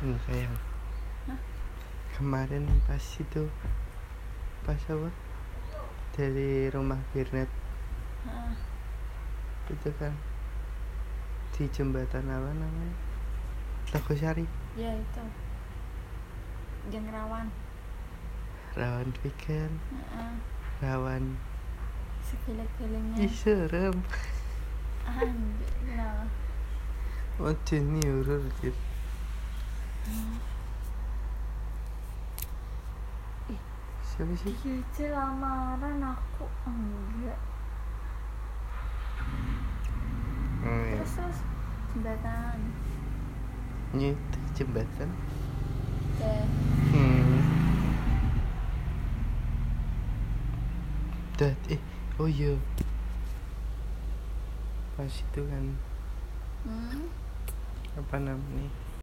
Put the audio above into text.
Hmm, sayang Hah? kemarin pas itu pas apa? Dari rumah Birnet Heeh. itu kan di jembatan apa namanya? Togosari. Ya itu. Jeng rawan. Rawan pikir Heeh. rawan. Sekilik-kilingnya ih serem. Anjir kenapa? Oh ini horor gitu siapa sih? Cici lamaran aku enggak. Oh, iya. terus terus jembatan. Ini itu jembatan? Deh hmm. Dat, eh oh iya. Pas itu kan. Hmm? apa namanya